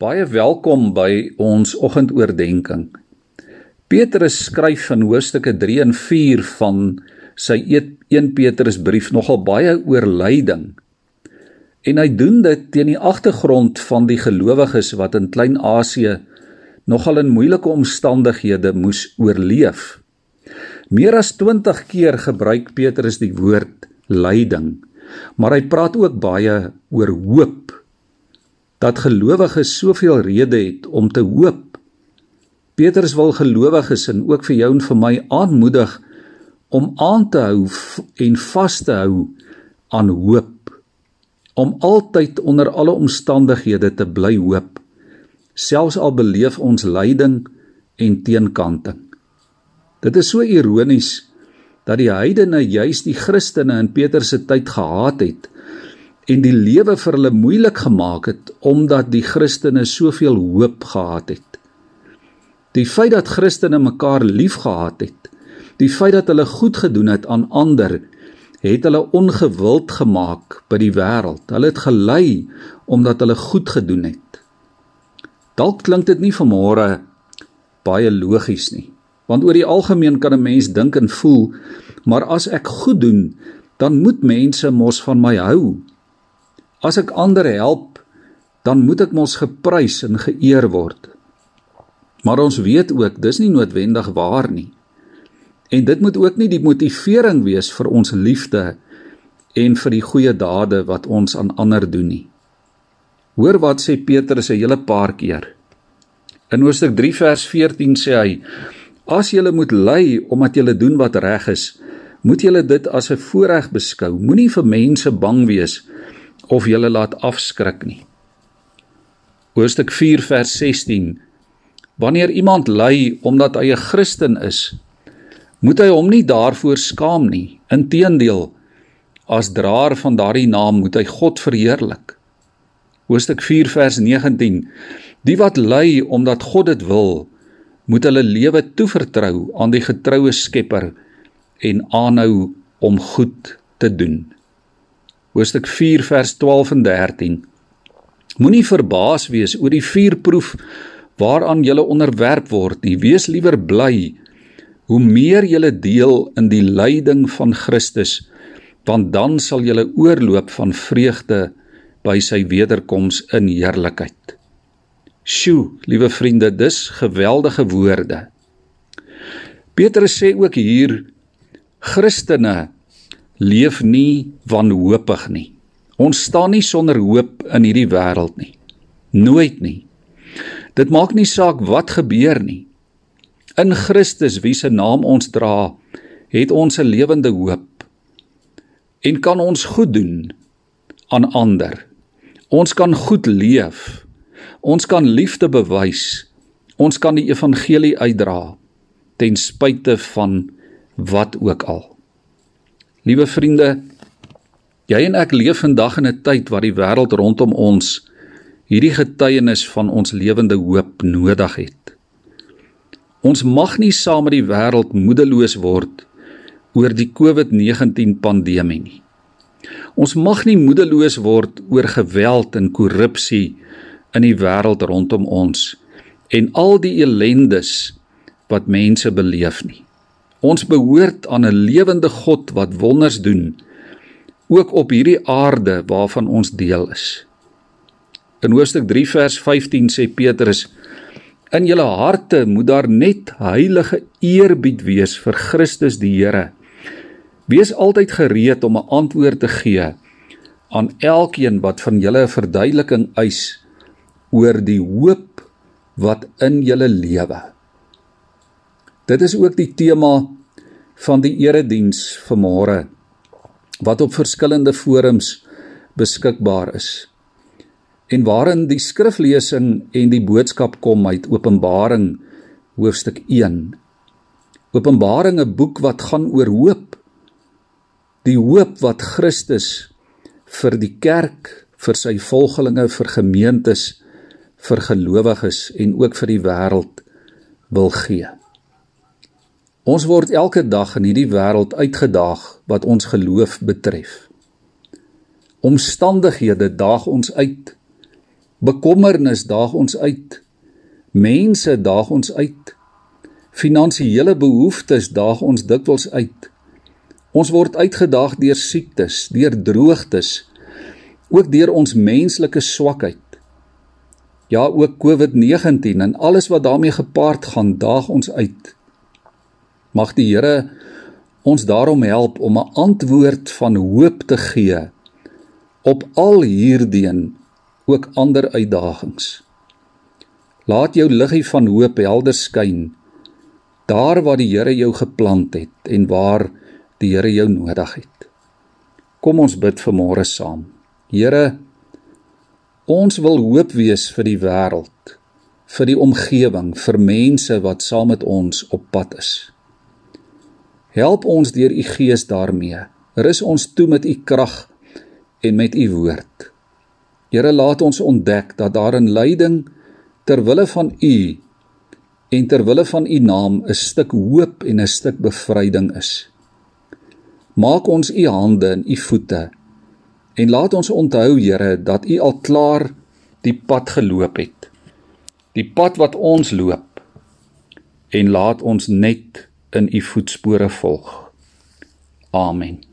Baie welkom by ons oggendoordenkings. Petrus skryf in hoofstukke 3 en 4 van sy 1 Petrusbrief nogal baie oor lyding. En hy doen dit teen die agtergrond van die gelowiges wat in Klein-Asië nogal in moeilike omstandighede moes oorleef. Meer as 20 keer gebruik Petrus die woord lyding, maar hy praat ook baie oor hoop dat gelowiges soveel rede het om te hoop. Petrus wil gelowiges en ook vir jou en vir my aanmoedig om aan te hou en vas te hou aan hoop. Om altyd onder alle omstandighede te bly hoop, selfs al beleef ons lyding en teenkanting. Dit is so ironies dat die heidene juis die Christene in Petrus se tyd gehaat het en die lewe vir hulle moeilik gemaak het omdat die Christene soveel hoop gehad het. Die feit dat Christene mekaar liefgehad het, die feit dat hulle goed gedoen het aan ander, het hulle ongewild gemaak by die wêreld. Hulle het gelei omdat hulle goed gedoen het. Dalk klink dit nie vanmôre baie logies nie, want oor die algemeen kan 'n mens dink en voel, maar as ek goed doen, dan moet mense mos van my hou. As ek ander help, dan moet ek mos geprys en geëer word. Maar ons weet ook dis nie noodwendig waar nie. En dit moet ook nie die motivering wees vir ons liefde en vir die goeie dade wat ons aan ander doen nie. Hoor wat sê Petrus 'n hele paar keer. In Hoofstuk 3 vers 14 sê hy: As julle moet ly omdat julle doen wat reg is, moet julle dit as 'n voorreg beskou. Moenie vir mense bang wees of julle laat afskrik nie. Hoofstuk 4 vers 16 Wanneer iemand ly omdat hy 'n Christen is, moet hy hom nie daarvoor skaam nie. Inteendeel, as draer van daardie naam moet hy God verheerlik. Hoofstuk 4 vers 19 Die wat ly omdat God dit wil, moet hulle lewe toevertrou aan die getroue Skepper en aanhou om goed te doen hoofstuk 4 vers 12 en 13. Moenie verbaas wees oor die vuurproef waaraan jy onderwerp word nie. Wees liewer bly hoe meer jy deel in die lyding van Christus, want dan sal jy oorloop van vreugde by sy wederkoms in heerlikheid. Sjoe, liewe vriende, dis geweldige woorde. Petrus sê ook hier Christene leef nie wanhoopig nie. Ons staan nie sonder hoop in hierdie wêreld nie. Nooit nie. Dit maak nie saak wat gebeur nie. In Christus wie se naam ons dra, het ons 'n lewende hoop. En kan ons goed doen aan ander. Ons kan goed leef. Ons kan liefde bewys. Ons kan die evangelie uitdra ten spyte van wat ook al. Liewe vriende, jy en ek leef vandag in 'n tyd waar die wêreld rondom ons hierdie getuienis van ons lewende hoop nodig het. Ons mag nie saam met die wêreld moedeloos word oor die COVID-19 pandemie nie. Ons mag nie moedeloos word oor geweld en korrupsie in die wêreld rondom ons en al die ellendes wat mense beleef nie. Ons behoort aan 'n lewende God wat wonders doen ook op hierdie aarde waarvan ons deel is. In Hoofstuk 3 vers 15 sê Petrus: In julle harte moet daar net heilige eerbied wees vir Christus die Here. Wees altyd gereed om 'n antwoord te gee aan elkeen wat van julle 'n verduideliking eis oor die hoop wat in julle lewe. Dit is ook die tema van die erediens vanmôre wat op verskillende forums beskikbaar is. En waarin die skriflesing en die boodskap kom uit Openbaring hoofstuk 1. Openbaring 'n boek wat gaan oor hoop. Die hoop wat Christus vir die kerk, vir sy volgelinge, vir gemeentes, vir gelowiges en ook vir die wêreld wil gee. Ons word elke dag in hierdie wêreld uitgedaag wat ons geloof betref. Omstandighede daag ons uit Bekommernis daag ons uit. Mense daag ons uit. Finansiële behoeftes daag ons dikwels uit. Ons word uitgedaag deur siektes, deur droogtes, ook deur ons menslike swakheid. Ja, ook COVID-19 en alles wat daarmee gepaard gaan, daag ons uit. Mag die Here ons daarom help om 'n antwoord van hoop te gee op al hierdie ook ander uitdagings. Laat jou liggie van hoop helder skyn daar waar die Here jou geplant het en waar die Here jou nodig het. Kom ons bid vir môre saam. Here, ons wil hoop wees vir die wêreld, vir die omgewing, vir mense wat saam met ons op pad is. Help ons deur u Gees daarmee. Rus ons toe met u krag en met u woord. Here laat ons ontdek dat daar in lyding ter wille van U en ter wille van U naam 'n stuk hoop en 'n stuk bevryding is. Maak ons U hande en U voete en laat ons onthou Here dat U al klaar die pad geloop het. Die pad wat ons loop en laat ons net in U voetspore volg. Amen.